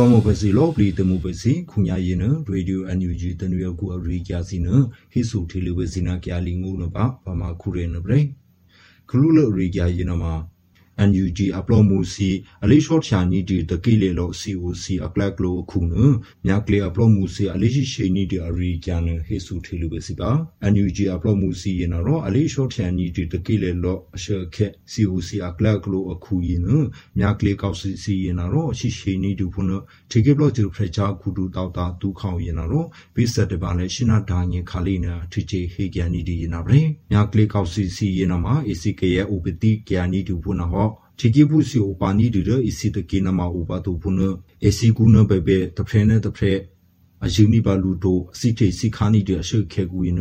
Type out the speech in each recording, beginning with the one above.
ကွာမပစီလောပလီတမှုပစီခုညာရင်နရေဒီယိုအန်ယူဂျီတနွေကူအရိကျစီနဟိဆုထေလဝစီနာကျာလီငုနပါပမာခုရဲနဘရေခလူလရိကျရင်နမှာ NUG အပလောမှုစီအလေးရှော့ချာနီဒီတကိလေလော COC အကလကလိုခုနမြကလေအပလောမှုစီအလေးရှိရှိနီဒီအရီကျန်ဟေစုထေလူပဲစီပါ NUG အပလောမှုစီရင်တော့အလေးရှော့ချာနီဒီတကိလေလောအရှေခက် COC အကလကလိုအခုရင်မြကလေကောက်စီစီရင်တော့ရှိရှိနီဒီဖုန်ထေကေဘလော့ဂျူဖရချာခုဒူတောက်တာဒုခေါရင်တော့ပိစက်တပါလဲရှင်းနာဒါငင်ခါလေးနာထချေဟေကျန်နီဒီရင်နာပဲမြကလေကောက်စီစီရင်တော့မှာ ACK ရဲ့ဥပတိကျန်နီဒီဖုန်ဟော ချီကီပုစီအိုပါနီဒီရအစီတကေနမဥပါတူဖုနအစီကူနဘဘေတဖရနေတဖရအယူနီပါလူတိုအစီတေစီခါနီဒီအရှုခေကူယန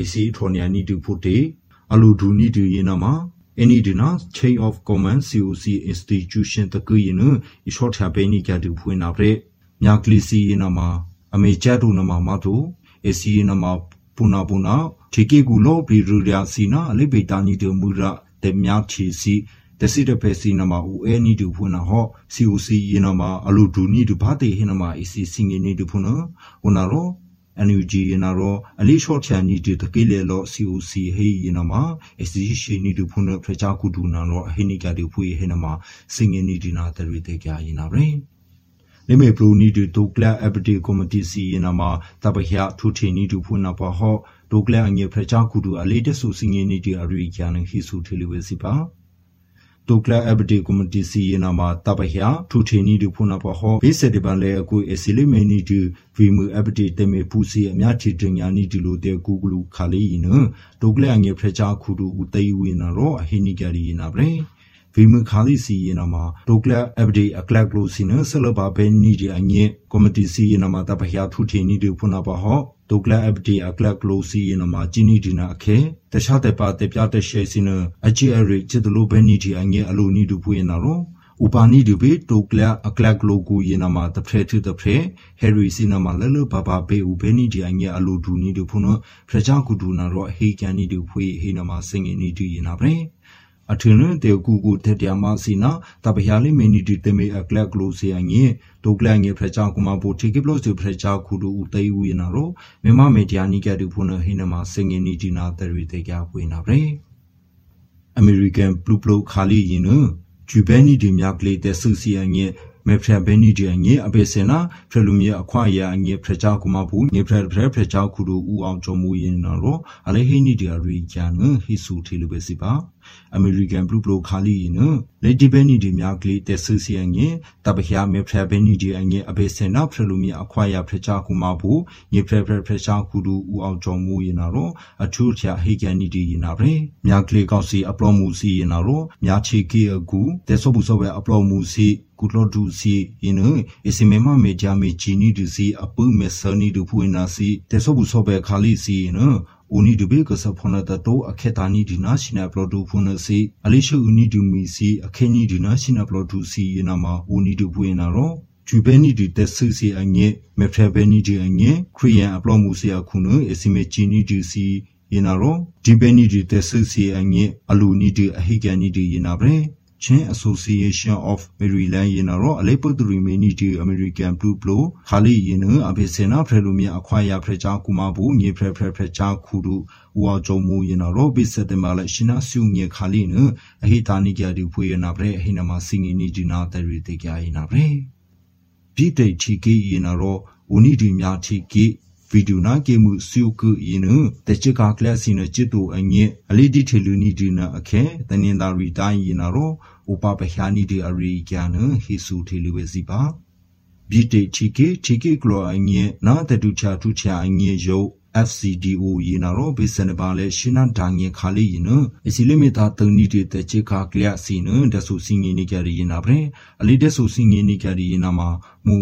အစီထောနီယာနီဒီဖုတေအလူဒူနီဒီယနမှာ any dina chain of command coc institution တကူယနအရှော့ထဘေနီကတူဖွင့်နာဖရမြကလီစီယနမှာအမေချတ်တူနမှာမတူအစီယနမှာပူနာပူနာချီကီကူလောဘီရူရစီနာအလိဘေတာနီတမူရာတေမြချီစီ တစီတဖက်စီနမဦးအဲနီတူဖွနာဟောစီအိုစီယနမအလူဒူနီတူဘာတေဟနမအစီစင်ငီနီတူဖွနာဝနာရော NUG ယနာရောအလီရှော့ချန်နီတူတကိလေလော COC ဟေယနာမအစီရှိနီတူဖုန်ဖချာကူဒူနာရောအဟိနိကတူဖွေဟေနမစင်ငီနီဒီနာတရီတေကြယနာဗရင်လေမေပရိုနီတူတိုကလာအပတီကော်မတီစီယနာမတပဟျာထူထီနီတူဖုနာပဟောတိုကလာအငေဖချာကူဒူအလေးတဆူစင်ငီနီတီအရီကျန်ဟိဆူထေလီဝေစီပါ တုကလအဘဒီကွန်မတီစီယနာမှာတပဟျာထူထီနီဒူဖုနာပဟောဘေးစက်ဒီပန်လေအကူအစီလီမေနီဒူဗီမူအဘဒီတမေဖူစီအမြချီတင်ညာနီဒီလိုတဲ့ကူဂလူခါလေးယနတုကလအငေဖရချာခုဒူဦးတေဝီနာရောအဟိနီကြရီနာဗရေ ဗီမခါလီစီယနာမှာဒိုကလအဘဒီအကလကလိုစီနဆလဘာဘဲနီဒီအငေကော်မတီစီယနာမှာတပဟျာထူထီနီဒူဖုနာပဟောဒုကလအပတီအကလကလိုစီနမှာဂျီနီဒီနာအခဲတခြားတဲ့ပါတဲ့ပြတဲ့ရှေစီနအချီအရီချစ်တလိုဘဲနီဒီအငဲအလိုနီဒူဖွေနာရောဥပနီဒီဘေတိုကလအကလကလိုကူယနာမှာတဖရဲထတဖရဲဟယ်ရီစီနာမှာလလဘဘဘေဥဘဲနီဒီအငဲအလိုဒူနီဒူဖုနဖရချာကူဒူနာရောဟေကန်နီဒူဖွေဟေနာမှာစင်ငင်နီဒီယနာဗရဲ အထင်နဲ့တေကူကူတက်တျာမစီနာတပဟယာလိမီနီတီတေမေအကလကလိုစီအငေဒုကလငေဖရချောကမဘူတီကိပလို့စီဖရချောခုဒူဦးတေဝီနာရောမြမမေဒီယာနီကတူဖုန်ဟိနမစင်ငင်နီတီနာတရီတေကြပွေနာဗရေအမေရိကန်ဘလူးဘလူးခါလီယင်းနဂျူဘဲနီဒီမြကလေးတဲ့ဆူစီအငေမေဖရဘဲနီဒီအငေအပေစင်နာဖရလူမီအခွာရအငေဖရချောကမဘူငေဖရဖရဖရချောခုဒူဦးအောင်ကြုံမူယင်းနာရောအလေဟိနီဒီယာရီကျန်ဟိဆူထီလူပဲစီပါ အမေရိကန်ဘလူးဘလိုခါလီနလေဒီဘဲနီဒီများကလေးတက်ဆူစီအငင်တပဟယာမေဖရဘဲနီဒီအငင်အဘေစင်နာဖရလူမီအခွာရဖရချာကူမဘူးညဖရဖရဖရချာကူဒူဦးအောင်ကြောင့်မူရင်နာတော့အထူးချာဟေကန်နီဒီရင်နာပဲများကလေးကောက်စီအပလောမှုစီရင်နာတော့များချီကီအကူတက်ဆော့ဘူးဆော့ပဲအပလောမှုစီကုလောဒူစီယင်းအစီမေမမေဂျာမေဂျီနီဒူစီအပူမေဆနီဒူဖူနာစီတက်ဆော့ဘူးဆော့ပဲခါလီစီယင်းဦးနီ ဒူဘေကဆဖနတတိုအခက်တာနီဒီနာရှင်အပလောဒူဖုန်စီအလေးရှုဦးနီဒူမီစီအခင်းနီဒီနာရှင်အပလောဒူစီယနာမှာဦးနီဒူဖွေနာရောဂျူဘဲနီဒီတက်ဆူစီအငဲမေဖရဘဲနီဒီအငဲခရီးယန်အပလောမှုစီအခုနအစီမေဂျီ နီဒီစီယနာရောဒီဘဲနီဒီတက်ဆူစီအငဲအလူနီဒီအဟိကန်နီဒီယနာဗရဲချင်း Association of Maryland ရင်တော့အလေးပုတ်သူရီမီနီတီ American Blue Blow ခါလီရင်နအဘေစင်နာဖရလူမီအခွာရဖရချာကူမဘူးမြေဖရဖရဖရချာခူဒူဝါကြုံမူရင်တော့ဘိစတဲ့မလာရှင်နာစုငေခါလီနအဟိတာနိကြဒီဖွေရနာဗရဲအဟိနမစင်ငီနီဒီနာတရီတေကြရင်နာဗရဲပြည်တိတ်ချီကီရင်တော့ဦးနီဒီများချီကီ ဗီဒီယိုနာကေမှုစီယုကုယင်းနတချကကလစီနချစ်တူအငဲအလီဒီထေလူနီဒီနာအခဲတနင်္သာရီတိုင်းယင်းနာရောဥပပဟယာနီဒီအရီကျန်ဟီဆူထေလူဝေစီပါဘီတေချီကေချီကေကလောအငဲနာတတူချာထူချာအငဲယုတ် FCDO ယနာရောဘိစနပါလေရှင်းနာဒိုင်ငင်ခါလီယနအစီလီမီတာတုန်နီတေတချေခါကလျစီနဒဆူစင်ငီနီကြရီယနာဗရေအလီဒဆူစင်ငီနီကြရီယနာမှာမူ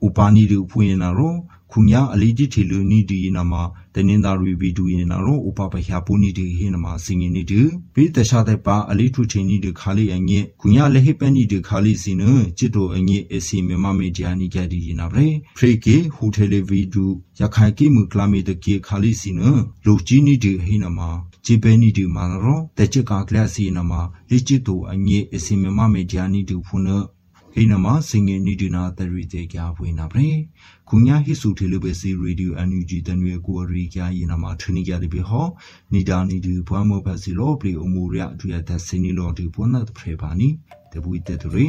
ကေမှုကချင်ကေမှုချင်းကေကယာလီကေပကူကေစကိုင်းဗီဒူမကွေးဗီဒူရခိုင်ကေဥပါနီဒူဖွင့်နာရောခုညာအလီတီတီလူနီဒီနာမတနင်္သာရီဗီဒူရင်နာရောဥပပဟပူနီဒီဟိနမစင်ငင်းနီဒီဘေးတခြားတဲ့ပါအလီထုချင်းနီဒီခါလီအငဲ့ခုညာလေဟိပန်နီဒီခါလီစီနချစ်တိုအငဲ့အစီမမမေဒီယာနီကြဒီနာဗရေဖရိကေ ဟိုတယ်လီဗီဒူရခိုင်ကိမူကလာမီတကေခါလီစီနလူကြီးနီဒီဟိနမဂျေဘဲနီဒီမာရောတချစ်ကာကလစီနမလေချစ်တိုအငဲ့အစီမမမေဒီယာနီဒီဖုနဟိနမစင်ငင်းနီဒီနာတရီတေကြဖွေးနာဗရေခုညာဟိစုထေလဘစီရေဒီယိုအန်ယူဂျီတနွေကိုရီကြရင်နာမှာထနီကြတယ်ဘဟောနီဒါနီဒီဘွားမောဘစီလောပလီအမူရအထူရသက်စင်းနီလောဒီဘွားနာတဖရေပါနီတပူတက်တရီ